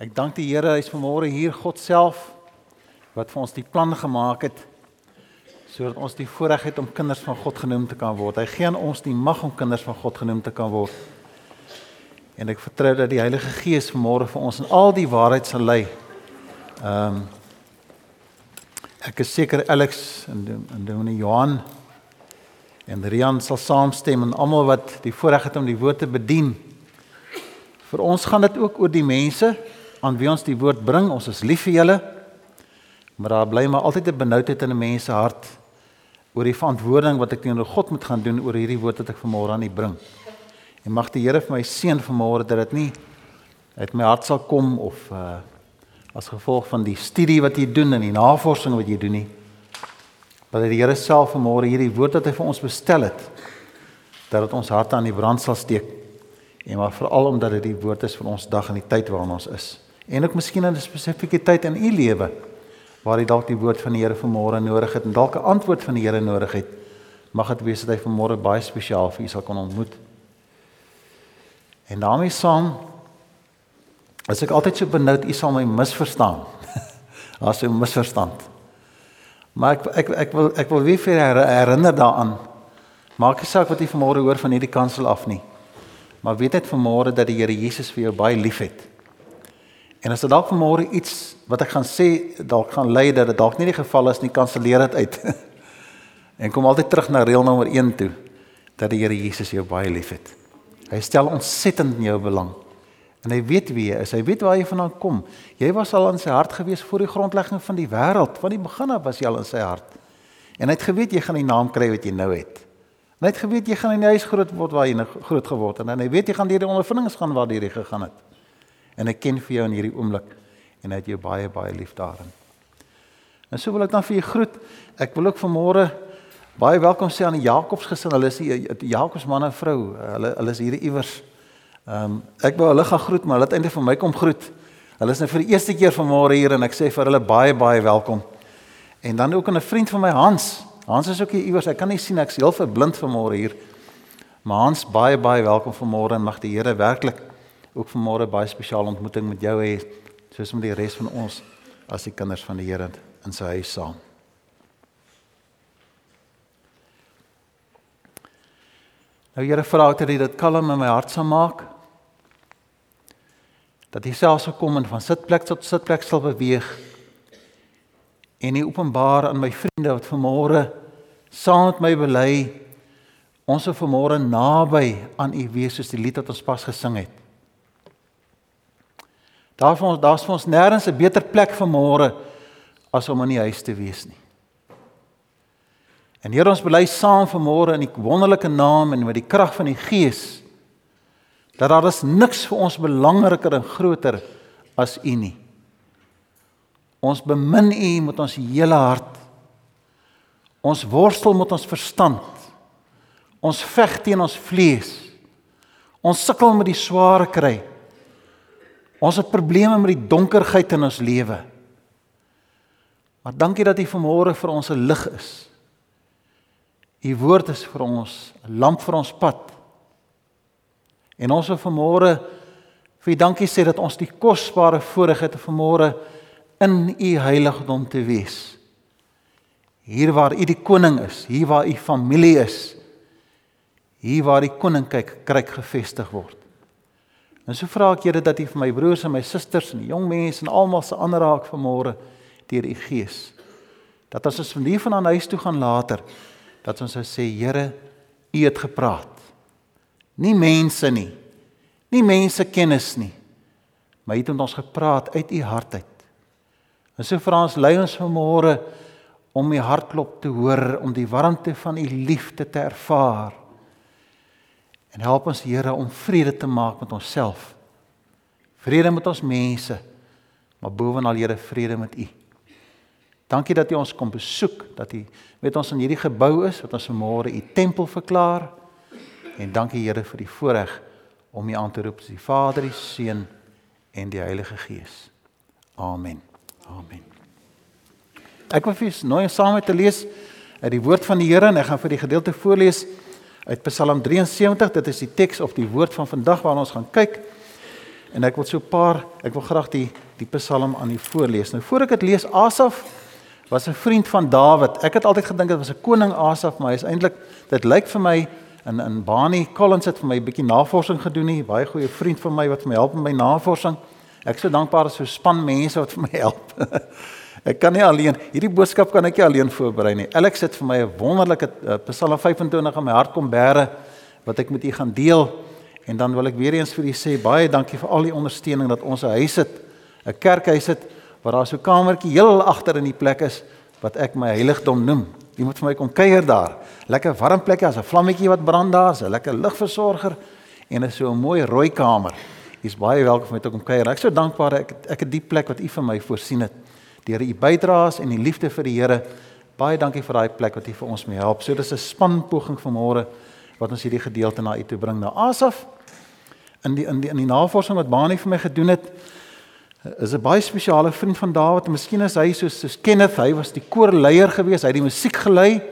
Ek dank die Here, hy's vanmôre hier God self wat vir ons die plan gemaak het sodat ons die voorreg het om kinders van God genoem te kan word. Hy gee aan ons die mag om kinders van God genoem te kan word. En ek vertrou dat die Heilige Gees vanmôre vir ons in al die waarheid sal lei. Ehm um, ek is seker Alex en en Dominee Johan en Rian sal saamstem en almal wat die voorreg het om die woord te bedien. Vir ons gaan dit ook oor die mense aan wie ons die woord bring. Ons is lief vir julle. Maar daar bly maar altyd 'n benoudheid in 'n mens se hart oor die verantwoording wat ek teenoor God moet gaan doen oor hierdie woord wat ek vanmôre aan u bring. En mag die Here vir my seën vanmôre dat dit nie uit my hart sal kom of uh as gevolg van die studie wat jy doen en die navorsing wat jy doen nie. Maar dat die Here self vanmôre hierdie woord wat hy vir ons bestel het dat dit ons harte aan die brand sal steek. En maar veral omdat dit die woord is vir ons dag en die tyd waarin ons is en ook miskien in 'n spesifieke tyd in u lewe waar jy dalk die woord van die Here vanmôre nodig het en dalk 'n antwoord van die Here nodig het, mag dit wees dat hy vanmôre baie spesiaal vir u sal kon ontmoet. En daarmee saam as ek altyd so benoud u sal my misverstaan. As 'n misverstand. Maar ek ek ek wil ek wil weer vir herinner daaraan. Maak nie saak wat jy vanmôre hoor van hierdie kansel af nie. Maar weet net vanmôre dat die Here Jesus vir jou baie liefhet. En as dit dalk vanmôre iets wat ek gaan sê dalk gaan lei dat dit dalk nie die geval is nie, kanselleer dit uit. en kom altyd terug na reël nommer 1 toe dat die Here Jesus jou baie liefhet. Hy stel ontsettend in jou belang. En hy weet wie jy is. Hy weet waar jy vandaan kom. Jy was al in sy hart gewees voor die grondlegging van die wêreld. Van die begin af was jy al in sy hart. En hy het geweet jy gaan die naam kry wat jy nou het. En hy het geweet jy gaan in die huis groot word waar jy nou groot geword het. En hy weet jy gaan deur die ondervindings gaan waar jy gegaan het en ek ken vir jou in hierdie oomblik en hy het jou baie baie lief daarin. En so wil ek dan vir jou groet. Ek wil ook vanmôre baie welkom sê aan die Jakobs gesin. Hulle is die Jakobs man en vrou. Hulle hulle is hier iewers. Ehm um, ek wou hulle gaan groet, maar hulle het eintlik vir my kom groet. Hulle is nou vir die eerste keer vanmôre hier en ek sê vir hulle baie baie welkom. En dan ook 'n vriend van my Hans. Hans is ook hier iewers. Ek kan nie sien ek's heel verblind vanmôre hier. Maar Hans, baie baie welkom vanmôre en mag die Here werklik ook vanmôre baie spesiale ontmoeting met jou hê soos met die res van ons as die kinders van die Here in sy huis saam. Nou Here vra ek dat jy dit kalm in my hart sal maak. Dat jy selfs gekom en van sitplek tot sitplek sal beweeg en nie openbaar aan my vriende wat vanmôre saam met my bely ons is vanmôre naby aan u wees soos die lied wat ons pas gesing het. Daar vir ons daar's vir ons nêrens 'n beter plek vir môre as om in die huis te wees nie. En Here ons bely saam vir môre in die wonderlike naam en met die krag van die Gees dat daar is niks vir ons belangriker en groter as U nie. Ons bemin U met ons hele hart. Ons worstel met ons verstand. Ons veg teen ons vlees. Ons sukkel met die sware kry. Ons het probleme met die donkerheid in ons lewe. Maar dankie dat U vanmôre vir ons 'n lig is. U woord is vir ons 'n lamp vir ons pad. En ons wil vanmôre vir U dankie sê dat ons die kosbare voorreg het om vanmôre in U heiligdom te wees. Hier waar U die koning is, hier waar U familie is, hier waar die koninkryk kryk gevestig word. En so vra ek Here dat U vir my broers en my susters en die jong mense en almal se aanraak vanmôre deur U Gees. Dat as ons van hier van aan huis toe gaan later, dat ons sou sê Here, U het gepraat. Nie mense nie. Nie mense kennis nie. Maar U het met ons gepraat uit U hart uit. En so vra ons lei ons vanmôre om U hartklop te hoor, om die warmte van U liefde te ervaar En help ons Here om vrede te maak met onsself. Vrede met ons mense, maar bovenal Here vrede met U. Dankie dat U ons kom besoek, dat U met ons in hierdie gebou is wat ons vanmôre U tempel verklaar. En dankie Here vir die voorreg om U aan te roep as die Vader, die Seun en die Heilige Gees. Amen. Amen. Ek wil vir julle nou saam met te lees uit die woord van die Here en ek gaan vir die gedeelte voorlees uit Psalm 73. Dit is die teks of die woord van vandag waarna ons gaan kyk. en ek wil so 'n paar ek wil graag die die Psalm aan u voorlees. Nou voor ek dit lees, Asaf was 'n vriend van Dawid. Ek het altyd gedink dit was 'n koning Asaf, maar hy is eintlik dit lyk vir my in in Bani Collins het vir my 'n bietjie navorsing gedoen nie. Baie goeie vriend van my wat vir my help met my navorsing. Ek is so dankbaar dat so span mense wat vir my help. ek kan nie alleen hierdie boodskap kan ek nie alleen voorberei nie. Alex het vir my 'n wonderlike uh, Psalm 25 in my hart kom bære wat ek met u gaan deel. En dan wil ek weer eens vir u sê baie dankie vir al die ondersteuning dat ons 'n huis het, 'n kerkhuis het waar daar so 'n kamertjie heel agter in die plek is wat ek my heiligdom noem. Jy moet vir my kom kuier daar. Lekker warm plekke, as 'n vlammetjie wat brand daar, 'n lekker ligversorger en is so 'n mooi rooi kamer. Jy's baie welkom om met te kom kuier. Ek is so dankbaar ek ek het die plek wat u vir my voorsien het. Deur u bydraes en die liefde vir die Here. Baie dankie vir daai plek wat u vir ons mee help. So dis 'n spanpoging vanmôre wat ons hierdie gedeelte na u toe bring na Asaf. In die in die in die navorsing wat Bani vir my gedoen het, is 'n baie spesiale vriend van Dawid. Miskien is hy soos soos Kenneth, hy was die koorleier gewees, hy het die musiek gelei.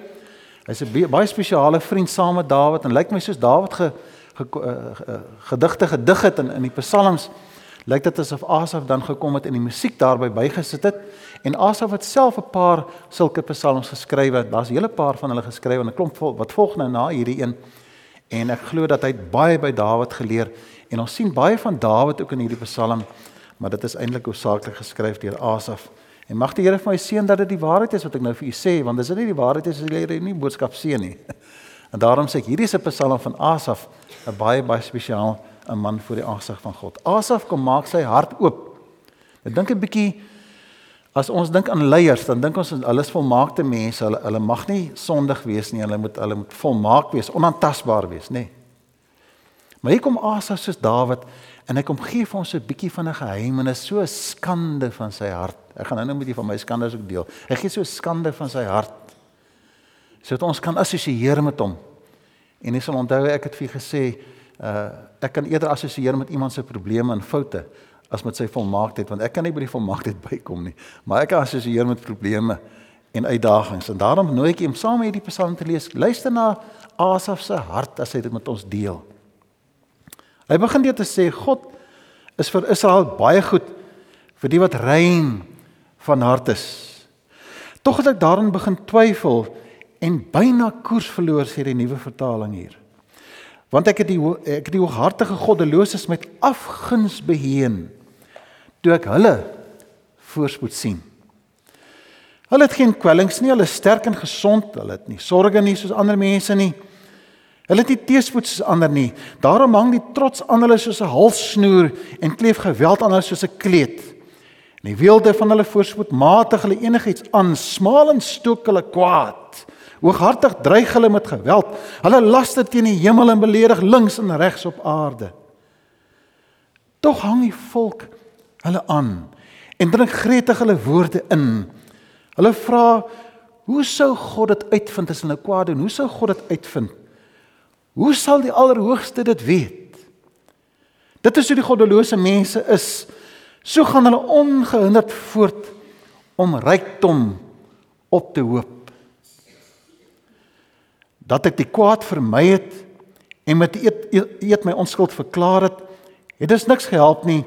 Hy's 'n baie spesiale vriend saam met Dawid en lyk my soos Dawid ge gedigte gedig het in in die psalms. Lyk dit asof Asaf dan gekom het en die musiek daarbey bygesit het en Asaf het self 'n paar sulke psalms geskrywe. Daar's 'n hele paar van hulle geskrywe en 'n klomp vol, wat volg nou na hierdie een. En ek glo dat hy baie by Dawid geleer en ons sien baie van Dawid ook in hierdie psalm maar dit is eintlik hoofsaaklik geskryf deur Asaf. En mag die Here vir my seën dat dit die waarheid is wat ek nou vir u sê, want as dit nie die waarheid is, as jy nie boodskap seën nie. En daarom sê ek hierdie is 'n Psalm van Asaf, 'n baie baie spesiaal 'n man voor die aangesig van God. Asaf kom maak sy hart oop. Ek dink 'n bietjie as ons dink aan leiers, dan dink ons hulle is volmaakte mense. Hulle hulle mag nie sondig wees nie. Hulle moet hulle moet volmaak wees, onaantastbaar wees, nê. Nee. Maar hier kom Asaf soos Dawid En hy kom gee vir ons 'n bietjie van 'n geheimenis, so 'n skande van sy hart. Ek gaan nou-nou met julle van my skandes ook deel. Hy gee so skande van sy hart sodat ons kan assosieer met hom. En jy sal onthou ek het vir gesê, uh ek kan eerder assosieer met iemand se probleme en foute as met sy volmaaktheid want ek kan nie by die volmaaktheid bykom nie. Maar ek kan assosieer met probleme en uitdagings en daarom nooi ek hom saam met hierdie psalm te lees. Luister na Asaf se hart as hy dit met ons deel. Hy begin dit te sê God is vir Israel baie goed vir die wat rein van hart is. Tog het ek daarin begin twyfel en byna koers verloor sê die nuwe vertaling hier. Want ek het die ek het die hooghartige goddeloses met afguns beheen toe ek hulle voorspoed sien. Hulle het geen kwellings nie, hulle is sterk en gesond, hulle het nie sorges nie soos ander mense nie. Hulle het nie teespoed soos ander nie. Daarom hang die trots aan hulle soos 'n halssnoer en kleef geweld aan hulle soos 'n kleed. En die weelde van hulle voorspoed matig hulle enigiets aan, smaal en stook hulle kwaad. Hooghartig dreig hulle met geweld. Hulle laster teen die hemel en beledig links en regs op aarde. Tog hang die volk hulle aan en drink gretig hulle woorde in. Hulle vra: "Hoe sou God dit uitvind as hulle kwaad doen? Hoe sou God dit uitvind?" Hoe sal die Allerhoogste dit weet? Dit is hoe die goddelose mense is. So gaan hulle ongehinderd voort om rykdom op te hoop. Dat ek die kwaad vermy het en met eet, eet, eet my onskuld verklaar het, het dit niks gehelp nie.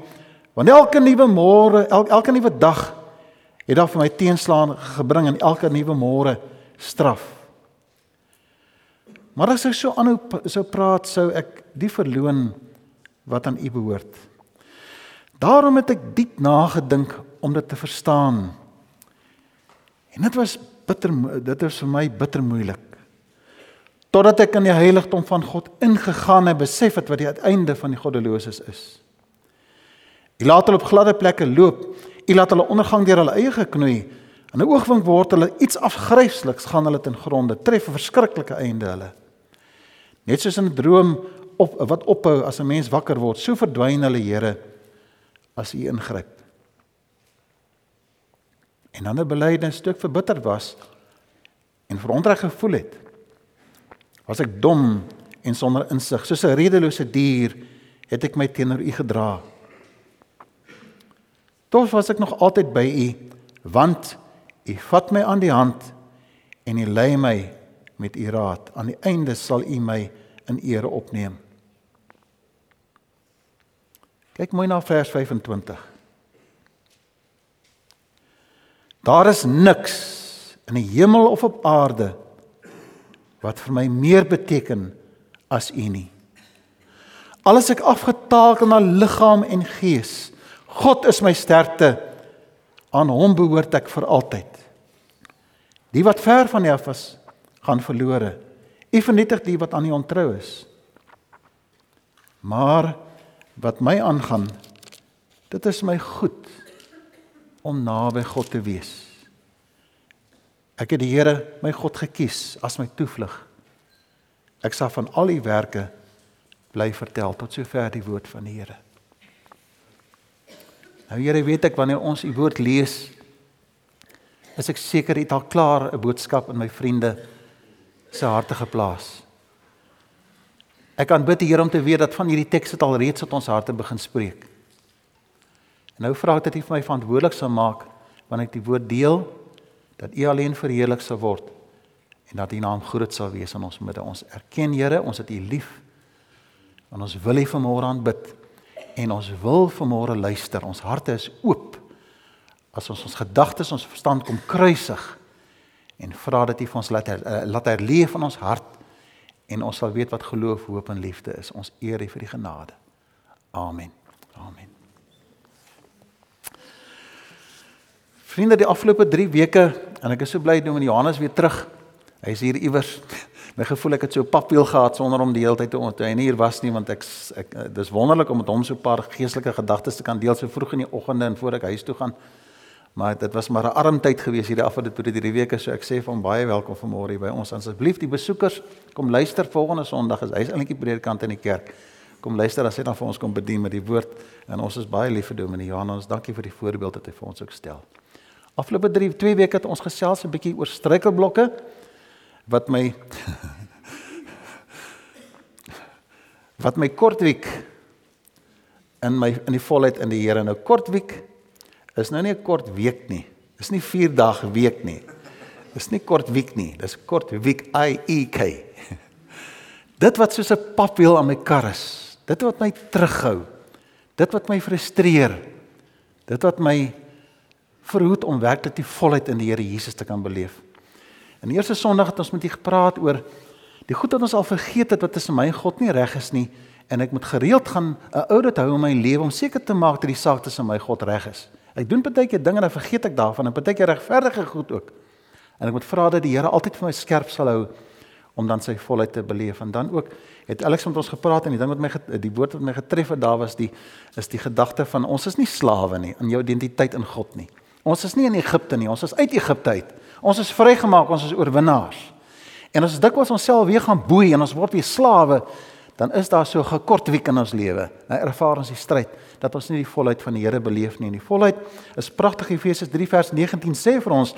Want elke nuwe môre, elke, elke nuwe dag het daar vir my teenslaan gebring en elke nuwe môre straf. Maar as ek so aanhou sou praat, sou ek die verloon wat aan U behoort. Daarom het ek diep nagedink om dit te verstaan. En dit was bitter dit is vir my bitter moeilik. Totdat ek in die heiligdom van God ingegaan en besef het wat die uiteinde van die goddeloses is. U laat hulle op gladde plekke loop. U laat hulle ondergang deur hulle eie geknoei. In 'n oogwink word hulle iets afgrysliks gaan hulle ten gronde. Tref 'n verskriklike einde hulle. Net soos in 'n droom op wat ophou as 'n mens wakker word, so verdwyn hulle Here as U ingryp. En dan 'n belydenis stuk verbitter was en verontreg gevoel het. Was ek dom en sonder insig, soos 'n redelose dier, het ek my teenoor U gedra. Tog was ek nog altyd by U, want U vat my aan die hand en U lei my met u raad. Aan die einde sal u my in ere opneem. Kyk mooi na vers 25. Daar is niks in die hemel of op aarde wat vir my meer beteken as U nie. Alles ek afgetakel na liggaam en gees. God is my sterkte. Aan hom behoort ek vir altyd. Die wat ver van U af is, gaan verlore. U vernietig die wat aan U ontrou is. Maar wat my aangaan, dit is my goed om naby God te wees. Ek het die Here, my God gekies as my toevlug. Ek sal van al u werke bly vertel tot sover die woord van die Here. Nou Here, weet ek wanneer ons u woord lees, is ek seker dit al klaar 'n boodskap in my vriende se harte geplaas. Ek aanbid die Here om te weet dat van hierdie teks het al reeds tot ons harte begin spreek. En nou vra ek dat U vir my verantwoordelik sal maak wanneer ek die woord deel dat U alleen verheerlik sal word en dat U naam groot sal wees in ons midde. Ons erken Here, ons het U lief. En ons wil U vanmôre aanbid en ons wil vanmôre luister. Ons harte is oop as ons ons gedagtes, ons verstand kom kruisig en vra dat U vir ons laat her, uh, laat herleef in ons hart en ons sal weet wat geloof, hoop en liefde is. Ons eer U vir die genade. Amen. Amen. Vriende, die afgelope 3 weke en ek is so bly nou in Johannes weer terug. Hy is hier iewers. My gevoel ek het so papwiel gehad sonder om die hele tyd te onthou. Hy hier was nie want ek ek dis wonderlik om met hom so 'n paar geestelike gedagtes te kan deel so vroeg in die oggende en voor ek huis toe gaan. Maar dit was maar 'n arm tyd gewees hierdie afgelope 3 weke, so ek sê hom baie welkom vanmôre by ons. Asseblief die besoekers, kom luister volgende Sondag. Hy is eintlik die predikant in die kerk. Kom luister as hy dan vir ons kom bedien met die woord en ons is baie lief vir Dominee Johan. Ons dankie vir die voorbeeld wat hy vir ons ook stel. Afgelope 3 2 weke het ons gesels 'n bietjie oor struikelblokke wat my wat my kortweek in my in die volheid in die Here nou kortweek is nou nie 'n kort week nie. Dis nie 4 dae week nie. Dis nie kort week nie. Dis kort week I E K. Dit wat soos 'n papwiel aan my kar is. Dit wat my terughou. Dit wat my frustreer. Dit wat my verhoed om werklik die volheid in die Here Jesus te kan beleef. In die eerste Sondag het ons met u gepraat oor die goed wat ons al vergeet het wat tussen my en God nie reg is nie en ek moet gereeld gaan 'n audit hou in my lewe om seker te maak dat die saak tussen my en God reg is. Ek doen baie keer dinge en dan vergeet ek daarvan en baie keer regverdige goed ook. En ek moet vra dat die Here altyd vir my skerp sal hou om dan sy volheid te beleef en dan ook het Alex met ons gepraat en die ding wat my die woord wat my getref het daar was die is die gedagte van ons is nie slawe nie in jou identiteit in God nie. Ons is nie in Egipte nie, ons is uit Egipte uit. Ons is vrygemaak, ons is oorwinnaars. En as ons dikwels onsself weer gaan boei en ons word weer slawe, dan is daar so 'n gekort week in ons lewe. Nou ervaar ons die stryd dat ons nie die volheid van die Here beleef nie. En die volheid is pragtig Efesiërs 3 vers 19 sê vir ons: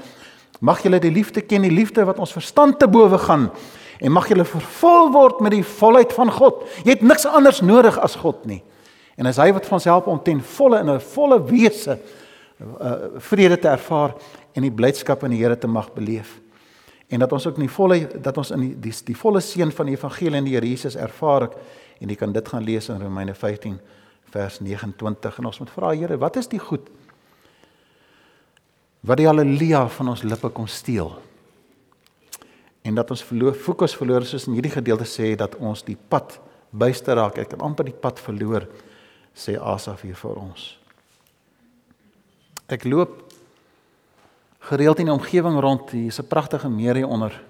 Mag julle die liefde ken, die liefde wat ons verstand te bowe gaan en mag julle vervul word met die volheid van God. Jy het niks anders nodig as God nie. En as hy wat van ons help om ten volle in 'n volle wese uh, vrede te ervaar en die blydskap in die Here te mag beleef. En dat ons ook in die volle dat ons in die die, die volle seën van die evangelie in die Here Jesus ervaar ek en jy kan dit gaan lees in Romeine 15 vers 29 en ons moet vra Here, wat is die goed wat die haleluja van ons lippe kom steel? En dat ons verloor fokus verloor soos in hierdie gedeelte sê dat ons die pad byster raak. Ek kan amper die pad verloor sê Asaf hier vir ons. Ek loop gereeld in die omgewing rond. Hier is 'n pragtige meer hier onder.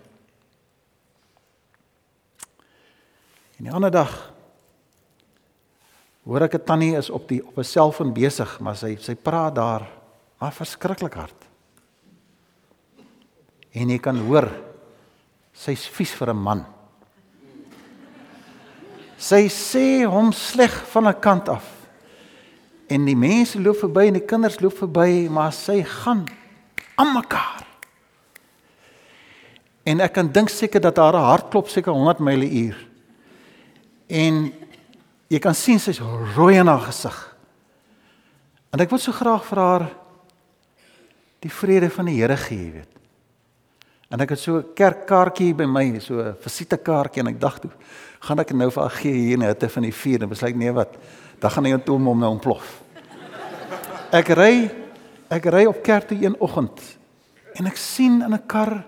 En die ander dag hoor ek 'n tannie is op die op 'n selfoon besig, maar sy sy praat daar maar verskriklik hard. En jy kan hoor sy's vies vir 'n man. Sy sê hom sleg van 'n kant af. En die mense loop verby en die kinders loop verby, maar sy gaan aan mekaar. En ek kan dink seker dat haar hart klop seker 100 myle uur. En jy kan sien sy's rooi in haar gesig. En ek wil so graag vir haar die vrede van die Here gee, weet. En ek het so 'n kerkkaartjie by my, so 'n visitekaartjie en ek dink toe, gaan ek nou vir haar gee hier in hitte van die vuur en besluit nee wat, dan gaan die atoom om nou ontplof. Ek ry ek ry op kerk toe een oggend en ek sien in 'n kar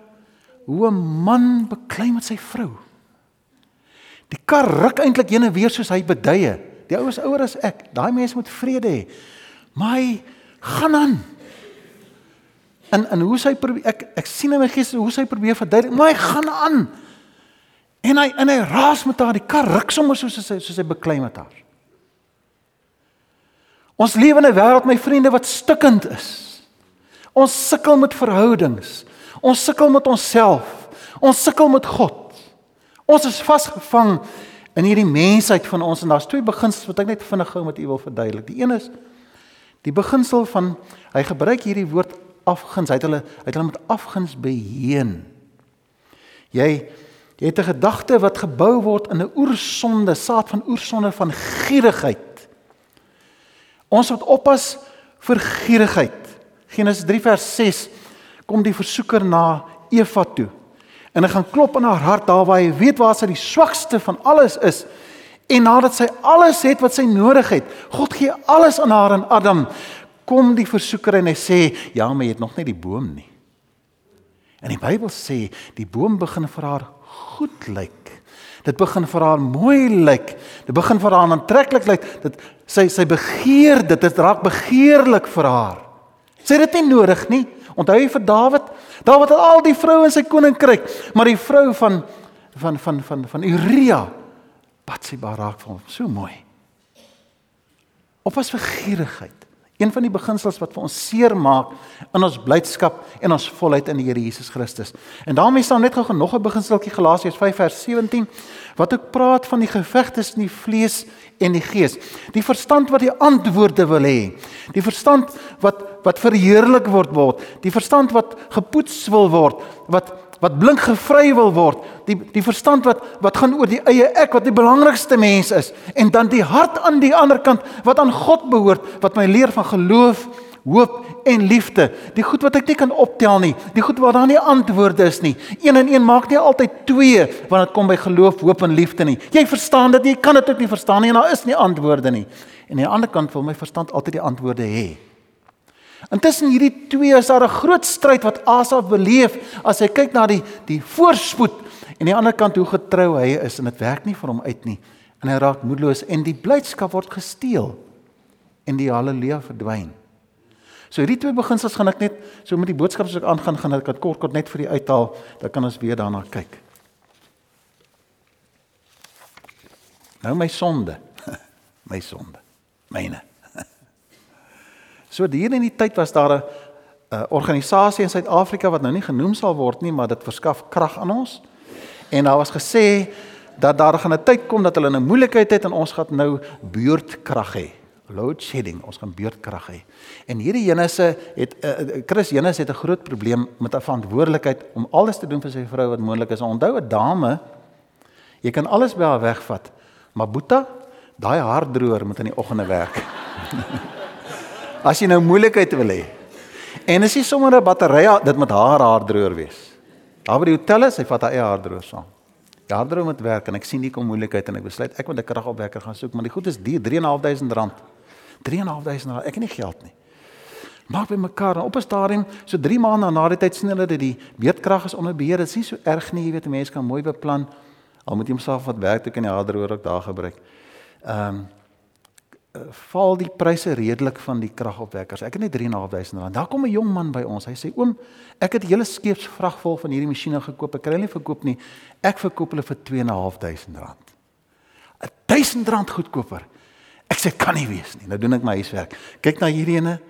hoe 'n man beklei met sy vrou. Die kar ruk eintlik heen en weer soos hy beduie. Die ou is ouer as ek. Daai mense moet vrede hê. Maar hy gaan aan. En en hoe sy probeer ek ek sien in my gees hoe sy probeer verduidelik, maar hy gaan aan. En hy en hy raas met haar, die kar ruk sommer soos sy soos hy beklei met haar. Ons lewe in 'n wêreld my vriende wat stikkend is. Ons sukkel met verhoudings. Ons sukkel met onsself. Ons sukkel met God. Ons is vasgevang in hierdie mensheid van ons en daar's twee beginsels wat ek net vinnig gou met u wil verduidelik. Die een is die beginsel van hy gebruik hierdie woord afguns. Hy het hulle hy het hulle met afguns beheen. Jy jy het 'n gedagte wat gebou word in 'n oersonde, saad van oersonde van gierigheid Ons moet oppas vir gierigheid. Genesis 3 vers 6 kom die versoeker na Eva toe. En hy gaan klop aan haar hart daar waar hy weet waar sy die swakste van alles is. En nadat sy alles het wat sy nodig het, God gee alles aan haar en Adam, kom die versoeker en hy sê, "Ja, maar jy het nog net die boom nie." En die Bybel sê die boom begin vir haar goed lyk. Dit begin vir haar mooi lyk. Dit begin vir haar aantreklik lyk. Dit sy sy begeer dit. Dit raak begeerlik vir haar. Sy het dit nie nodig nie. Onthou jy vir Dawid? Dawid het al die vroue in sy koninkryk, maar die vrou van van van van van Uria Batsheba raak vir hom so mooi. Op as vergierigheid. Een van die beginsels wat vir ons seer maak in ons blydskap en ons volheid in die Here Jesus Christus. En daarmee staan net gou nog 'n beginseltjie Galasiërs 5 vers 17 wat ook praat van die geveg tussen die vlees en die gees. Die verstand wat die antwoorde wil hê. Die verstand wat wat verheerlik word word. Die verstand wat gepoets wil word, wat wat blink gevry wil word, die die verstand wat wat gaan oor die eie ek wat die belangrikste mens is en dan die hart aan die ander kant wat aan God behoort wat my leer van geloof, hoop en liefde. Die goed wat ek nie kan optel nie, die goed waar daar nie antwoorde is nie. Een en een maak nie altyd twee wanneer dit kom by geloof, hoop en liefde nie. Jy verstaan dit, jy kan dit ook nie verstaan nie en daar is nie antwoorde nie. En aan die ander kant wil my verstand altyd die antwoorde hê. Intussen hierdie twee is daar 'n groot stryd wat Asaf beleef as hy kyk na die die voorspoed en aan die ander kant hoe getrou hy is en dit werk nie vir hom uit nie en hy raak moedeloos en die blydskap word gesteel en die haleluja verdwyn. So hierdie twee beginsels gaan ek net so met die boodskap as ek aangaan gaan ek dit kort kort net vir u uithaal dan kan ons weer daarna kyk. Nou my sonde. My sonde. Myne. So hier in die tyd was daar 'n 'n organisasie in Suid-Afrika wat nou nie genoem sal word nie, maar dit verskaf krag aan ons. En daar was gesê dat daar gaan 'n tyd kom dat hulle 'n moeilikheid het en ons gaan nou beurtkrag hê. Load shedding, ons gaan beurtkrag hê. En hierdie Jenese het uh, Chris Jenese het 'n groot probleem met 'n verantwoordelikheid om alles te doen vir sy vrou wat moontlik is. Onthou 'n dame, jy kan alles by haar wegvat, maar Boeta, daai haardroër moet in die oggende werk. As jy nou moeilikheid wil hê. En as jy sommer 'n battery dit met haar haardroër wees. Daar by die hotel is, hy vat haar eie haardroër saam. Die haardroër moet werk en ek sien nie kom moeilikheid en ek besluit ek moet 'n kragopwekker gaan soek, maar die goed is duur, 3.500 rand. 3.500 rand. Ek het nie geld nie. Maak by mekaar op 'n stadium so 3 maande na die tyd sien hulle dat die beerdkrag is onder beheer. Dit is nie so erg nie, jy weet, 'n mens kan mooi beplan. Al moet jy homself wat werk toe kan die haardroër ook daar gebruik. Ehm um, val die pryse redelik van die kragopwekkers. Ek het net 3.500 rand. Daar kom 'n jong man by ons. Hy sê: "Oom, ek het 'n hele skeepsvrag vol van hierdie masjiene gekoop. Ek kan hulle nie verkoop nie. Ek verkoop hulle vir 2.500 rand." 'n 1000 rand goedkoper. Ek sê kan nie wees nie. Nou doen ek my huiswerk. Kyk na hierdie ene.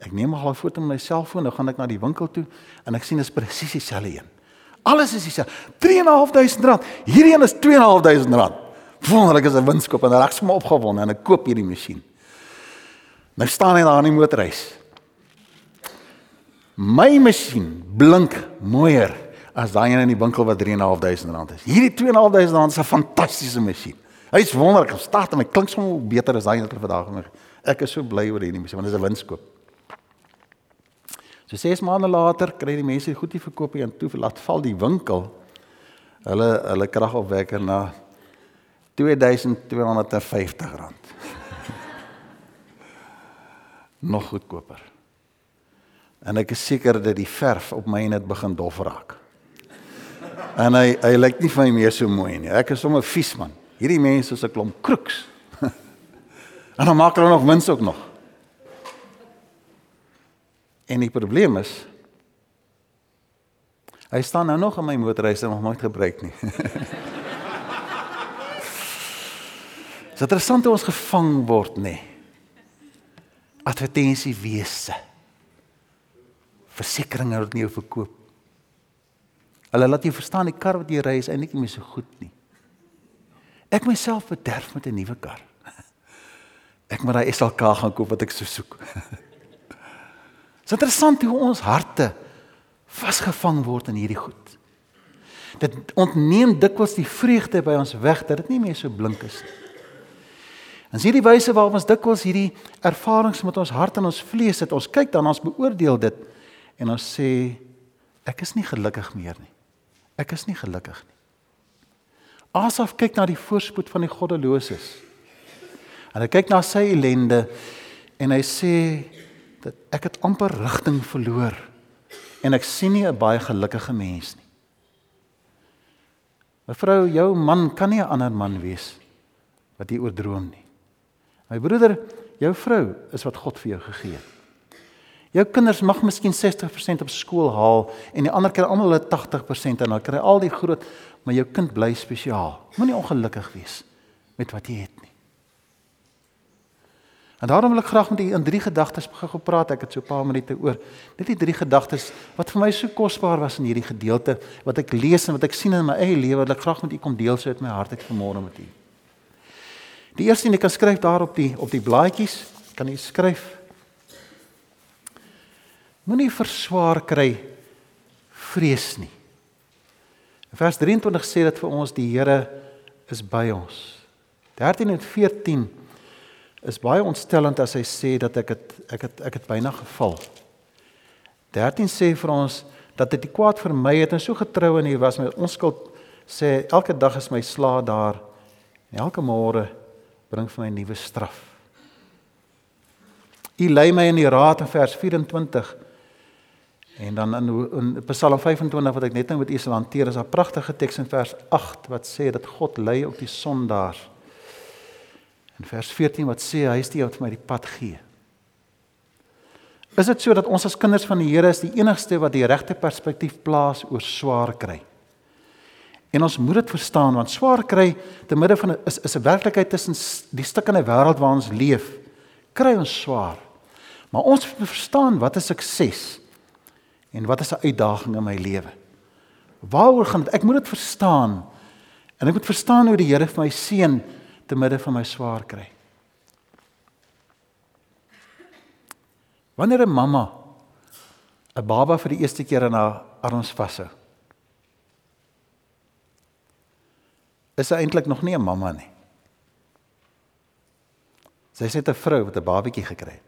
Ek neem maar 'n foto met my selfoon. Nou gaan ek na die winkel toe en ek sien dit is presies dieselfde een. Alles is dieselfde. 3.500 rand. Hierdie een is 2.500 rand wonderlik is 'n winskoop en ek het opgewonde en ek koop hierdie masjien. Nou staan hy daar in die motorhuis. My masjien blink mooier as daai een in die winkel wat 3.500 rand is. Hierdie 2.500 rand is 'n fantastiese masjien. Hy's wonderlik. Hy staat en hy klink sommer beter as daai wat vandag nog. Ek is so bly oor hierdie masjien want dit is 'n winskoop. So 6 maande later kry die mense goed die verkoop en toe laat val die winkel hulle hulle kragopwekker na R2250. nog goedkoper. En ek is seker dat die verf op my net begin dof raak. En hy hy lyk nie vir my meer so mooi nie. Ek is sommer vies man. Hierdie mense is 'n klomp kroeks. en dan maak hulle nog wins ook nog. En die probleem is hy staan nou nog in my motor, hy is nog nooit gebruik nie. Dis interessant hoe ons gevang word, nê. Nee. Advertensie wese. Versekerings word nie verkoop. Hulle laat jy verstaan die kar wat jy ry is eintlik nie so goed nie. Ek myself bederf met 'n nuwe kar. Ek moet daai SLK gaan koop wat ek so soek. Dis interessant hoe ons harte vasgevang word in hierdie goed. Dit ontneem dikwels die vreugde by ons weg dat dit nie meer so blink is nie. En hierdie wyse waarop ons dikwels hierdie ervarings met ons hart en ons vlees het, ons kyk dan ons beoordeel dit en ons sê ek is nie gelukkig meer nie. Ek is nie gelukkig nie. Asaf kyk na die voorspoed van die goddeloses. En hy kyk na sy ellende en hy sê dat ek het amper rigting verloor en ek sien nie 'n baie gelukkige mens nie. Mevrou, jou man kan nie 'n ander man wees wat jy oordroom nie. My broeder, jou vrou is wat God vir jou gegee het. Jou kinders mag miskien 60% op skool haal en die ander kry almal hulle 80% en dan kry al die groot, maar jou kind bly spesiaal. Moenie ongelukkig wees met wat jy het nie. En daarom wil ek graag met u in drie gedagtes begin gepraat. Ek het so 'n paar minute oor. Net die drie gedagtes wat vir my so kosbaar was in hierdie gedeelte wat ek lees en wat ek sien in my eie lewe wat ek graag met u kom deel so uit my hart uit vanmôre met u. Die eerste een jy kan skryf daar op die op die blaadjies, kan jy skryf Moenie verswaar kry vrees nie. Vers 23 sê dit vir ons die Here is by ons. 13 en 14 is baie ontstellend as hy sê dat ek het ek het ek het byna geval. 13 sê vir ons dat dit die kwaad vermy het en so getrou en hy was my onskuld sê elke dag is my sla daar en elke môre bring vir my 'n nuwe straf. U lei my in die raad in vers 24 en dan in, in Psalm 25 wat ek net nou met u sal hanteer is 'n pragtige teks in vers 8 wat sê dat God lei op die sondaars In vers 14 wat sê hy is die wat vir my die pad gee. Is dit so dat ons as kinders van die Here is die enigste wat die regte perspektief plaas oor swaar kry? En ons moet dit verstaan want swaar kry te midde van is is 'n werklikheid tussen die stukkende wêreld waar ons leef. Kry ons swaar. Maar ons moet verstaan wat is sukses en wat is 'n uitdaging in my lewe. Waaroor gaan dit? Ek moet dit verstaan. En ek moet verstaan hoe die Here vir my seën te midde van my swaar kry. Wanneer 'n mamma 'n baba vir die eerste keer in haar arms vashou, is sy eintlik nog nie 'n mamma nie. Sy is net 'n vrou wat 'n babatjie gekry het.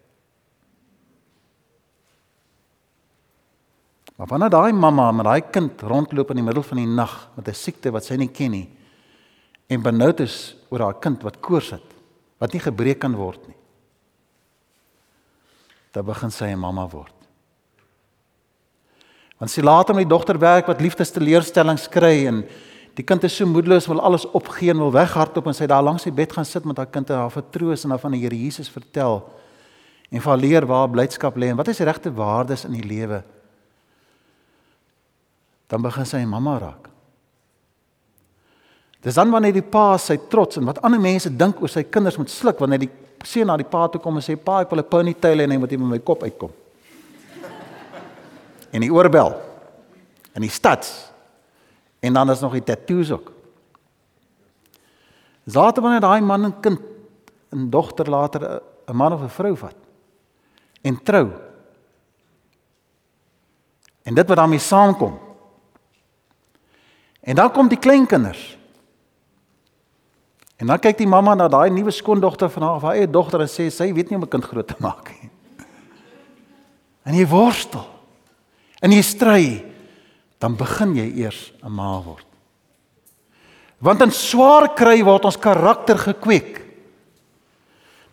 Maar wanneer daai mamma met daai kind rondloop in die middel van die nag met 'n siekte wat sy nie ken nie, en benoud is oor haar kind wat koors het wat nie gebreek kan word nie. Dan begin sy 'n mamma word. Want sy laat hom die dogter werk wat liefdesteleurstellings kry en die kind is so moedeloos wil alles opgee en wil weghardop en sy daar langs die bed gaan sit met haar kind en haar vertroos en haar van die Here Jesus vertel en vir haar leer waar blydskap lê en wat is regte waardes in die lewe. Dan begin sy mamma raak. Dis dan wanneer die pa sy trots en wat ander mense dink oor sy kinders moet sluk wanneer die seun na die pa toe kom en sê pa ek wil 'n ponytail hê en hy moet hier met my kop uitkom. En die oorbel. En die stads. En dan is nog die tattoos ook. Later wanneer daai man en kind en dogter later 'n man of 'n vrou vat en trou. En dit wat daarmee saamkom. En dan kom die kleinkinders. En dan kyk die mamma na daai nuwe skoondogter van haar, haar eie dogter en sê sy weet nie om 'n kind groot te maak nie. En jy worstel. En jy stry, dan begin jy eers 'n ma word. Want in swaar kry word ons karakter gekweek.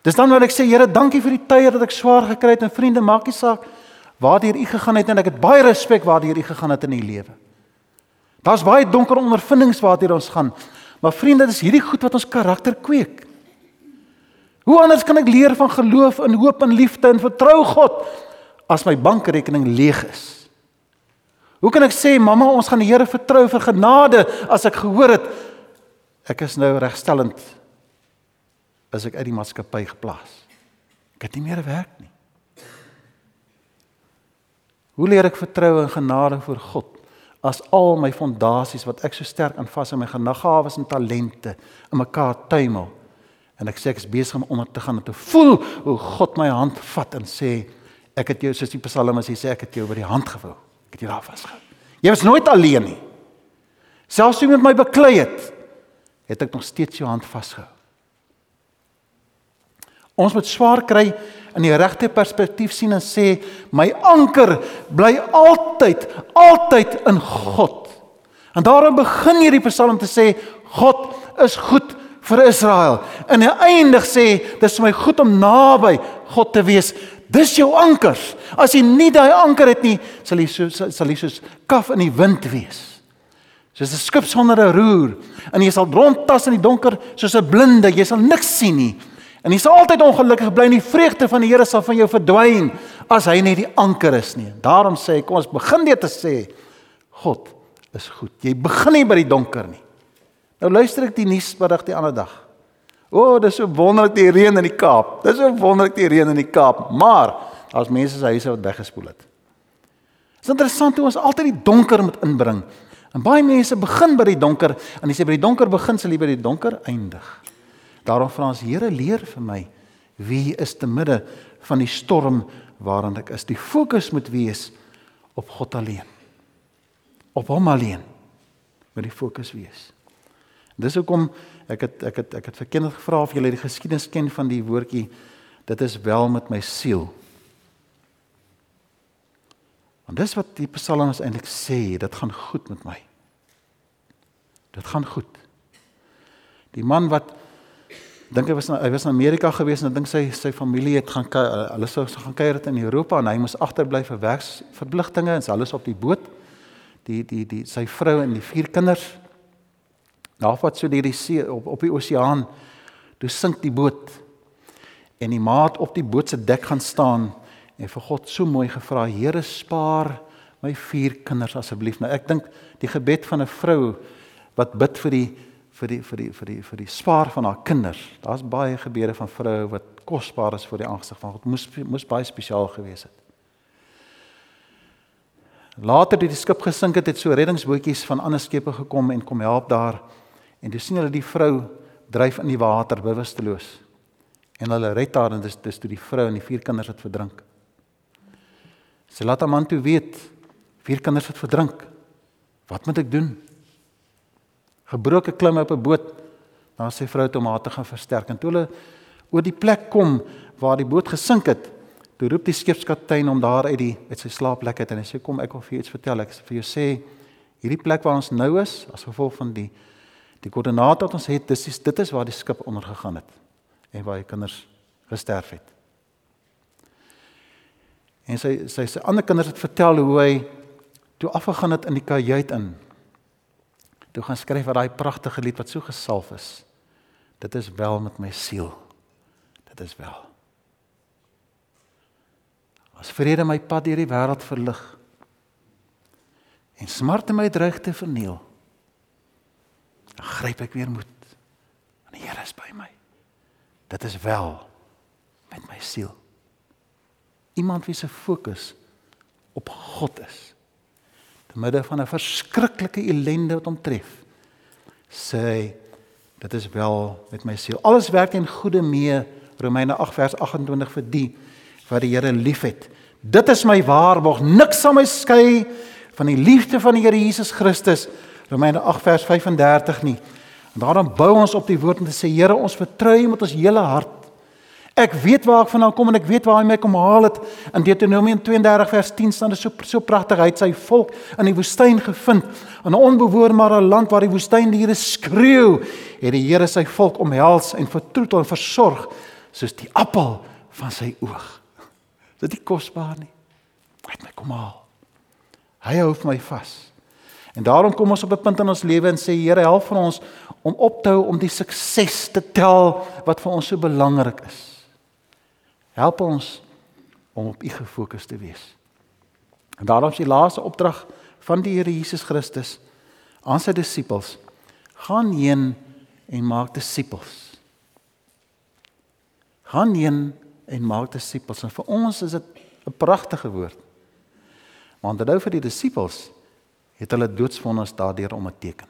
Dis dan wat ek sê Here, dankie vir die tye dat ek swaar gekry het en vriende, maak nie saak waardeur u gegaan het en ek het baie respek waardeur u gegaan het in u lewe. Daar's baie donker ondervindings waardeur ons gaan. Maar vriende, dis hierdie goed wat ons karakter kweek. Hoe anders kan ek leer van geloof en hoop en liefde en vertrou God as my bankrekening leeg is? Hoe kan ek sê mamma, ons gaan die Here vertrou vir genade as ek gehoor het ek is nou regstellend as ek uit die maatskappy geplaas. Ek het nie meer werk nie. Hoe leer ek vertrou en genade voor God as al my fondasies wat ek so sterk aan vas in my genagawes en talente in mekaar tuimel en ek sê ek is besig om onder te gaan om te voel hoe God my hand vat en sê ek het jou soos die Psalm as hy sê ek het jou by die hand gehou. Ek het jou daar vasgehou. Jy was nooit alleen nie. Selfs toe jy met my beklei het, het ek nog steeds jou hand vasgehou. Ons moet swaar kry in die regte perspektief sien en sê my anker bly altyd altyd in God. En daarom begin hierdie Psalm te sê God is goed vir Israel. En hy eindig sê dis my goed om naby God te wees. Dis jou anker. As jy nie daai anker het nie, sal jy so sal jy soos kaf in die wind wees. Soos 'n skip sonder 'n roer. En jy sal rondtas in die donker soos 'n blinde. Jy sal niks sien nie. En jy sal altyd ongelukkig bly en die vreugde van die Here sal van jou verdwyn as hy net die anker is nie. Daarom sê ek, kom ons begin dit te sê God is goed. Jy begin nie by die donker nie. Nou luister ek die nuusberig die ander dag. O, oh, dis so wonderlik die reën in die Kaap. Dis so wonderlik die reën in die Kaap, maar daar's mense se huise wat weggespoel het. Dit is interessant hoe ons altyd die donker moet inbring. En baie mense begin by die donker en as jy by die donker begin, sal jy by die donker eindig. Daarom vra ons Here leer vir my wie is te midde van die storm waarin ek is. Die fokus moet wees op God alleen. Op hom alleen. Moet die fokus wees. Dis hoekom ek het ek het ek het vir kinders gevra of julle die geskiedenis ken van die woordjie dit is wel met my siel. Want dis wat die psalms eintlik sê, dit gaan goed met my. Dit gaan goed. Die man wat dink hy was na, hy was in Amerika gewees en dink sy sy familie het gaan hulle sou gaan kuier in Europa en hy moes agterbly vir werksverpligtinge en sy alles op die boot. Die die die sy vrou en die vier kinders. Daar wat so deur die see op op die oseaan toe sink die boot. En die maat op die boot se dek gaan staan en vir God so mooi gevra: "Here, spaar my vier kinders asseblief." Nou ek dink die gebed van 'n vrou wat bid vir die vir die vir die vir die vir die spaar van haar kinders. Daar's baie gebede van vroue wat kosbaar is vir die aangesig van God. Moes moes baie spesiaal gewees het. Later het die skip gesink het, het so reddingsbootjies van ander skepe gekom en kom help daar. En dis sien hulle die vrou dryf in die water bewusteloos. En hulle red haar en dis dis toe die vrou en die vier kinders het verdrink. Sy laat 'n man toe weet vier kinders het verdrink. Wat moet ek doen? gebroke klim op 'n boot na sy vrou toe om haar te gaan versterk. En toe hulle oor die plek kom waar die boot gesink het, toe roep die skipskaptein om daar uit die uit sy slaapplek uit en hy sê kom ek wil vir jou iets vertel. Ek vir jou sê hierdie plek waar ons nou is as gevolg van die die koördinate wat ons het, dis dit is waar die skip ondergegaan het en waar die kinders gesterf het. En sy sy sy ander kinders het vertel hoe hy toe afgegaan het in die kajuit in toe gaan skryf wat daai pragtige lied wat so gesalf is. Dit is wel met my siel. Dit is wel. As vrede my pad deur die wêreld verlig en smarte my dreig te verniel, dan gryp ek weer moed. Want die Here is by my. Dit is wel met my siel. Iemand wie se fokus op God is te midde van 'n verskriklike ellende wat hom tref, sê hy dit is wel met my siel. Alles werk in goeie mee, Romeine 8 vers 28 vir die wat die Here liefhet. Dit is my waarborg, niks sal my skei van die liefde van die Here Jesus Christus. Romeine 8 vers 35 nie. En daarom bou ons op die woord om te sê Here, ons vertrou U met ons hele hart. Ek weet waar ek vandaan kom en ek weet waar hy my kom haal het. In Deuteronomium 32 vers 10 staan dit so so pragtig. Hy het sy volk in die woestyn gevind, in 'n onbewoonbare land waar die woestyndiere skreeu, het die Here sy volk omhels en vertroetel en versorg soos die appel van sy oog. Is dit nie kosbaar nie? Hy het my kom haal. Hy hou my vas. En daarom kom ons op 'n punt in ons lewe en sê Here, help vir ons om op te hou om die sukses te tel wat vir ons so belangrik is. Help ons om op U gefokus te wees. En daarom is die laaste opdrag van die Here Jesus Christus aan sy disippels: Gaan heen en maak disippels. Gaan heen en maak disippels. En vir ons is dit 'n pragtige woord. Maar onthou vir die disippels het hulle doodsvonnis daardeur onderteken.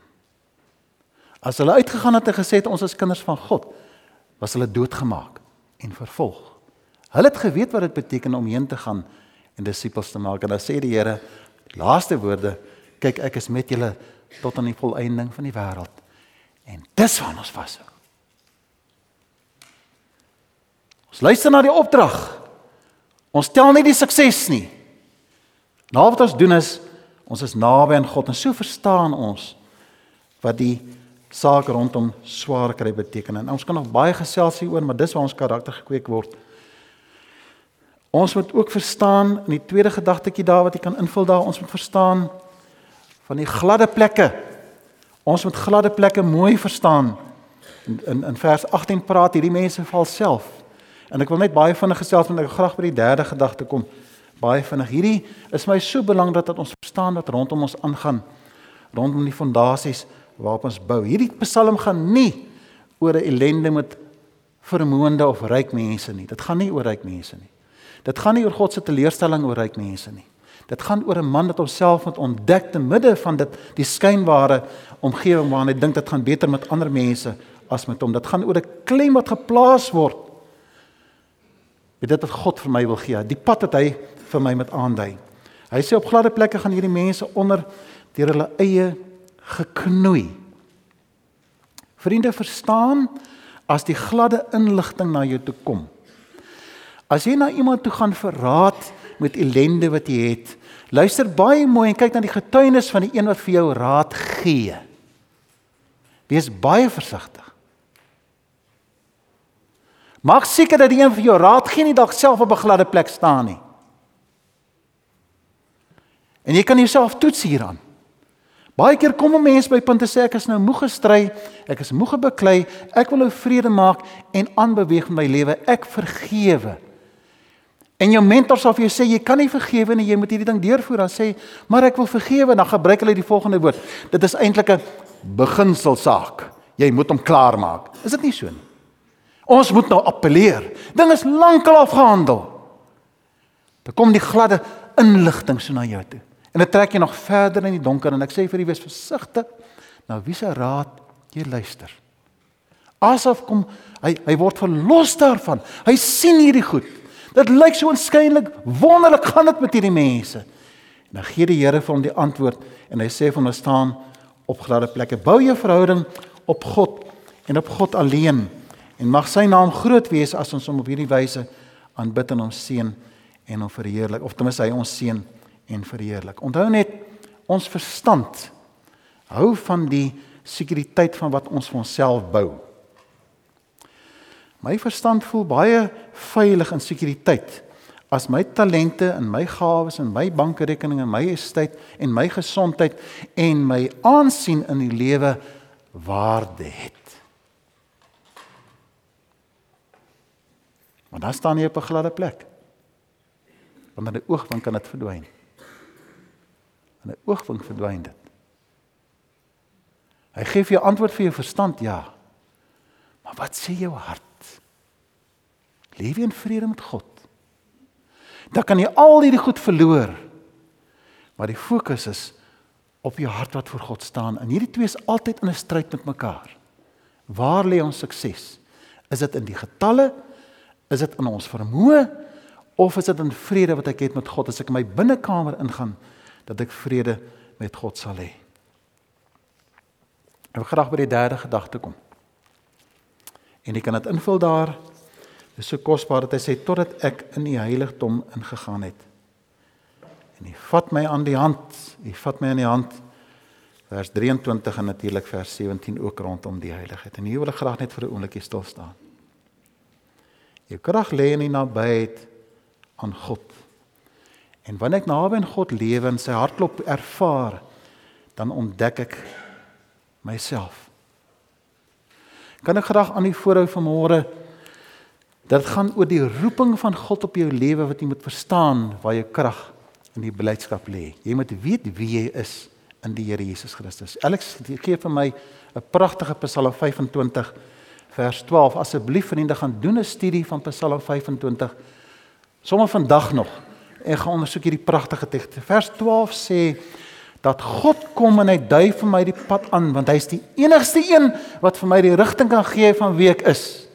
As hulle uitgegaan het en gesê het ons is kinders van God, was hulle doodgemaak en vervolg. Hulle het geweet wat dit beteken om heen te gaan en disippels te maak. En dan sê die Here laaste woorde, kyk ek is met julle tot aan die volëinding van die wêreld. En dis waar ons vashou. Ons luister na die opdrag. Ons tel nie die sukses nie. Nou wat ons doen is ons is naby aan God en so verstaan ons wat die saak rondom swaar kry beteken. En ons kan nog baie gesels hieroor, maar dis waar ons karakter gekweek word. Ons moet ook verstaan in die tweede gedagtetjie daar wat jy kan invul daar, ons moet verstaan van die gladde plekke. Ons moet gladde plekke mooi verstaan. In in, in vers 18 praat hierdie mense val self. En ek wil net baie vinnig gesels want ek graag by die derde gedagte kom. Baie vinnig. Hierdie is my so belangrik dat ons verstaan wat rondom ons aangaan. Rondom die fondasies waarop ons bou. Hierdie Psalm gaan nie oor 'n ellende met vermoënde of ryk mense nie. Dit gaan nie oor ryk mense nie. Dit gaan nie oor God se teleurstelling oor ryk mense nie. Dit gaan oor 'n man wat homself moet ontdek te midde van dit die skynbare omgewing waarin hy dink dit gaan beter met ander mense as met hom. Dit gaan oor 'n klem wat geplaas word. Dit wat God vir my wil gee, die pad wat hy vir my met aandui. Hy sê op gladde plekke gaan hierdie mense onder deur hulle eie geknoei. Vriende verstaan as die gladde inligting na jou toe kom. As jy na iemand toe gaan vir raad met ellende wat jy het. Luister baie mooi en kyk na die getuienis van die een wat vir jou raad gee. Wees baie versigtig. Maak seker dat die een vir jou raad gee nie dalk self op 'n gladde plek staan nie. En jy kan jouself toets hieraan. Baie keer kom 'n mens by punte sê ek is nou moeg gestry, ek is moeg beklei, ek wil nou vrede maak en aanbeweeg met my lewe. Ek vergewe. En jou mentor sal vir jou sê jy kan nie vergewe nie, jy moet hierdie ding deurvoer. Dan sê, "Maar ek wil vergewe." Dan gebruik hulle die volgende woord. Dit is eintlik 'n beginselsaak. Jy moet hom klaarmaak. Is dit nie so nie? Ons moet nou appeleer. Ding is lankal afgehandel. Dan kom die gladde inligting so na jou toe. En dit trek jy nog verder in die donker en ek sê vir jy wees versigtig. Nou wie se raad jy luister? Asof kom hy hy word verlos daarvan. Hy sien hierdie goed. Dit lyk so onskynlik wonderlik gaan dit met hierdie mense. En dan gee die Here vir hom die antwoord en hy sê vir hom staan op gladde plekke. Bou jou verhouding op God en op God alleen en mag sy naam groot wees as ons hom op hierdie wyse aanbid en hom seën en hom verheerlik of ten minste hy ons seën en verheerlik. Onthou net ons verstand hou van die sekuriteit van wat ons vir onsself bou. My verstand voel baie veilig in sekuriteit as my talente en my gawes en my bankrekening en my estate en my gesondheid en my aansien in die lewe waarde het. Maar dan staan jy op 'n gladde plek. Want in 'n oogwink kan dit verdwyn. In 'n oogwink verdwyn dit. Hy gee vir jou antwoord vir jou verstand, ja. Maar wat sê jou hart? Leef jy in vrede met God? Dan kan jy al hierdie goed verloor. Maar die fokus is op jou hart wat voor God staan. En hierdie twee is altyd in 'n stryd met mekaar. Waar lê ons sukses? Is dit in die getalle? Is dit in ons vermoë? Of is dit in vrede wat ek het met God as ek in my binnekamer ingaan dat ek vrede met God sal hê? Ek wil graag by die derde gedagte kom. En jy kan dit invul daar Dis so kosbaar dat hy sê totdat ek in die heiligdom ingegaan het. En hy vat my aan die hand. Hy vat my aan die hand. Vers 23 en natuurlik vers 17 ook rondom die heiligheid. En hier wil ek graag net vir 'n oombliekie stil staan. Jou krag lê in die nabyheid aan God. En wanneer ek naby aan God lewe en sy hartklop ervaar, dan ontdek ek myself. Kan ek graag aan u voorhou vanmôre dit gaan oor die roeping van God op jou lewe wat jy moet verstaan waar jou krag in die blydskap lê. Jy moet weet wie jy is in die Here Jesus Christus. Alex gee vir my 'n pragtige Psalm 25 vers 12. Asseblief vriende gaan doen 'n studie van Psalm 25 sommer vandag nog en gaan ondersoek hierdie pragtige teks. Vers 12 sê dat God kom en hy dui vir my die pad aan want hy is die enigste een wat vir my die rigting kan gee van wie ek is.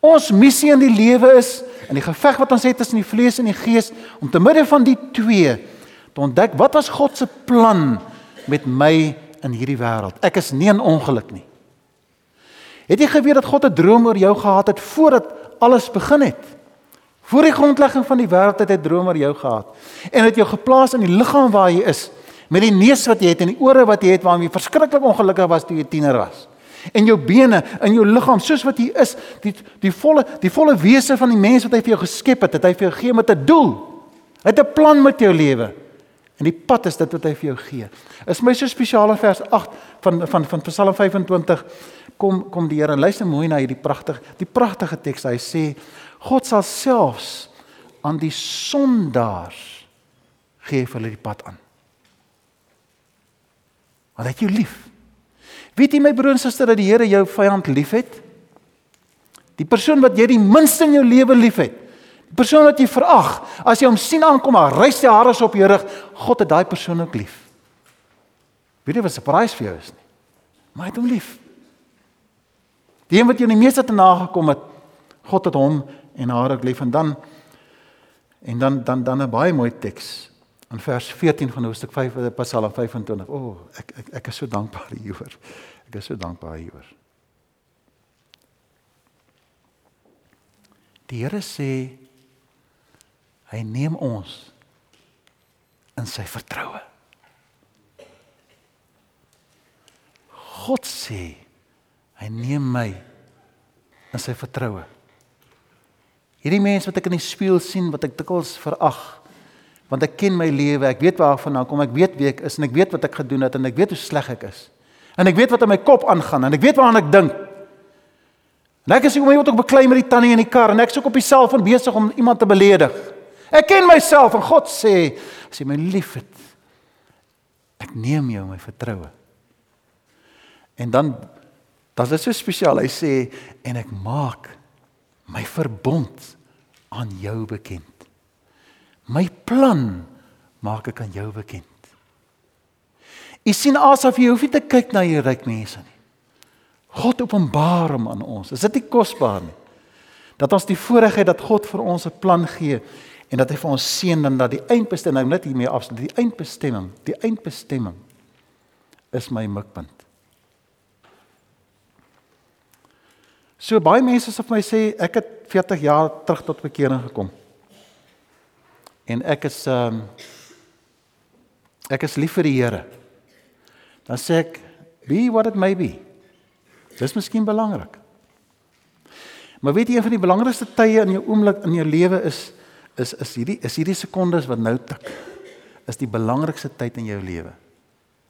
Ons missie in die lewe is in die geveg wat ons het tussen die vlees en die gees om te midde van die twee te ontdek wat was God se plan met my in hierdie wêreld. Ek is nie in ongeluk nie. Het jy geweet dat God 'n droom oor jou gehad het voordat alles begin het? Voor die grondlegging van die wêreld het hy 'n droom oor jou gehad en het jou geplaas in die liggaam waar jy is met die neus wat jy het en die ore wat jy het waarmee jy verskriklik ongelukkig was toe jy tiener was. En jou bene in jou liggaam soos wat jy is, die die volle die volle wese van die mens wat hy vir jou geskep het, het hy vir jou gegee met 'n doel. Hy het 'n plan met jou lewe. En die pad is dit wat hy vir jou gee. Is my so spesiale vers 8 van van van Psalm 25 kom kom die Here en luister mooi na hierdie pragtige die pragtige teks. Hy sê God sal selfs aan die sondaars gee vir hulle die pad aan. Want hy het jou lief. Weet jy my broer en suster dat die Here jou vyand liefhet? Die persoon wat jy die minste in jou lewe liefhet. Die persoon wat jy verag, as jy hom sien aankom, hy rys die hare op jou rug, God het daai persoon ook lief. Weet jy wat 'n prys vir jou is nie? Maar hy het hom lief. Die een wat jou die meeste te nagekom het, God het hom en haar ook lief en dan en dan dan dan 'n baie mooi teks in vers 14 van hoofstuk 5 van Psalm 25. O, oh, ek ek ek is so dankbaar hieroor. Ek is so dankbaar hieroor. Die Here sê hy neem ons in sy vertroue. God sê Hy neem my in sy vertroue. Hierdie mens wat ek in die spieël sien wat ek dikwels verag, want ek ken my lewe, ek weet waarvan nou kom, ek weet wie ek is en ek weet wat ek gedoen het en ek weet hoe sleg ek is. En ek weet wat in my kop aangaan en ek weet waaraan ek dink. En ek is hoe iemand ook beklei met die tannie in die kar en ek soek op die selfoon besig om iemand te beledig. Ek ken myself en God sê, as jy my liefhet, ek neem jou my vertroue. En dan Dan is so spesiaal. Hy sê en ek maak my verbond aan jou bekend. My plan maak ek aan jou bekend. U sien asof jy hoef nie te kyk na hierdie ryk mense nie. God openbaar hom aan ons. Is dit nie kosbaar nie? Dat ons die voorreg het dat God vir ons 'n plan gee en dat hy vir ons seën dan dat die eindbestemming net hiermee afsluit. Die eindbestemming, die eindbestemming is my mikpunt. So baie mense sê vir my sê ek het 40 jaar terug tot bekering gekom. En ek is ehm um, ek is lief vir die Here. Dan sê ek be what it may be. Dis miskien belangrik. Maar weet jy een van die belangrikste tye in jou oomblik in jou lewe is is is hierdie is hierdie sekondes wat nou tik. Is die belangrikste tyd in jou lewe.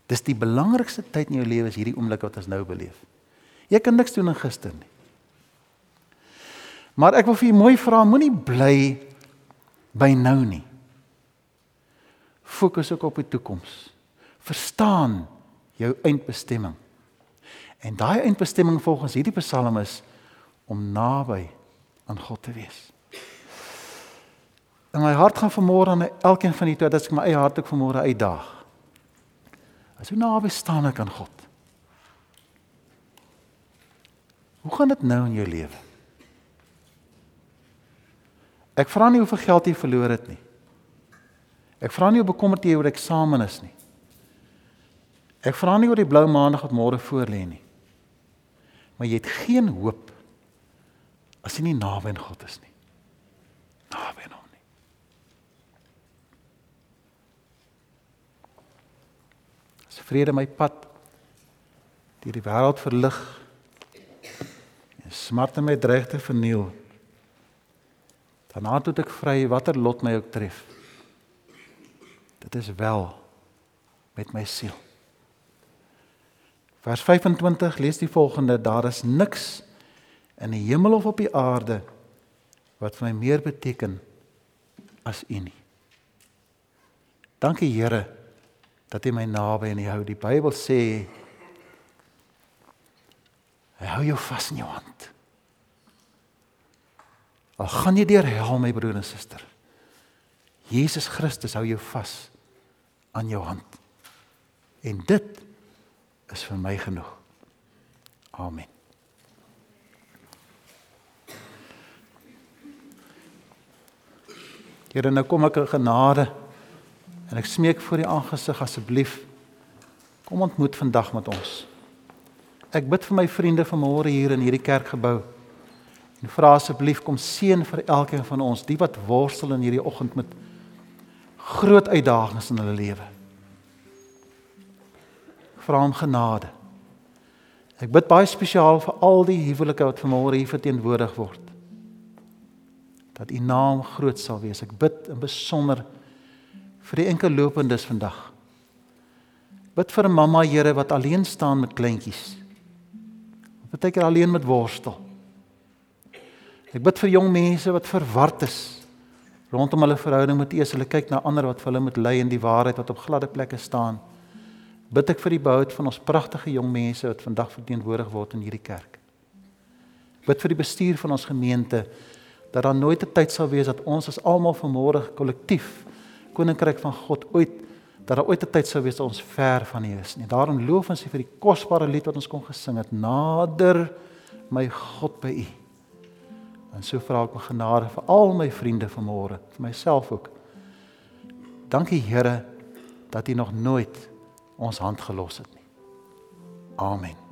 Dis die belangrikste tyd in jou lewe is hierdie oomblik wat ons nou beleef. Jy kan niks doen in gister nie. Maar ek wil vir u mooi vra, moenie bly by nou nie. Fokus ook op die toekoms. Verstaan jou eindbestemming. En daai eindbestemming volgens hierdie Psalm is om naby aan God te wees. In my hart gaan vanmôre aan elkeen van julle toe dat ek my eie hart ook vanmôre uitdaag. As hoe naby staan ek aan God? Hoe gaan dit nou in jou lewe? Ek vra nie hoeveel geld jy verloor het nie. Ek vra nie hoe bekommerd jy oor eksamen is nie. Ek vra nie oor die blou maandag wat môre voorlê nie. Maar jy het geen hoop as jy nie naby aan God is nie. Naby aan hom nie. As vrede my pad deur die wêreld verlig en smart in my dreig te verniel Daarna toe ek vry watter lot my ook tref. Dit is wel met my siel. Vers 25 lees die volgende: Daar is niks in die hemel of op die aarde wat vir my meer beteken as U nie. Dankie Here dat U my naby en U hou. Die Bybel sê hy hou jou vas in jou hand. Al gaan jy deur hel my broer en suster. Jesus Christus hou jou vas aan jou hand. En dit is vir my genoeg. Amen. Here, nou kom ek in genade en ek smeek voor U aangesig asseblief kom ontmoet vandag met ons. Ek bid vir my vriende vanmôre hier in hierdie kerkgebou. En vra asseblief kom seën vir elkeen van ons, die wat worstel in hierdie oggend met groot uitdagings in hulle lewe. Vra om genade. Ek bid baie spesiaal vir al die huwelike wat vanmôre hier verteenwoordig word. Dat U naam groot sal wees. Ek bid in besonder vir die enkel lopendes vandag. Bid vir 'n mamma Here wat alleen staan met kleintjies. Partykeer alleen met worstel. Ek bid vir jong mense wat verward is rondom hulle verhouding met U. Hulle kyk na ander wat vir hulle moet lei in die waarheid wat op gladde plekke staan. Bid ek vir die behoud van ons pragtige jong mense wat vandag verteenwoordig word in hierdie kerk. Bid vir die bestuur van ons gemeente dat daar nooit 'n tyd sal wees dat ons as almal vanmôre kollektief koninkryk van God ooit dat daar ooit 'n tyd sou wees dat ons ver van U is nie. Daarom loof ons U vir die kosbare lied wat ons kon gesing het. Nader my God by U. En so vra ek my genade vir al my vriende vanmôre, vir myself ook. Dankie Here dat U nog nooit ons hand gelos het nie. Amen.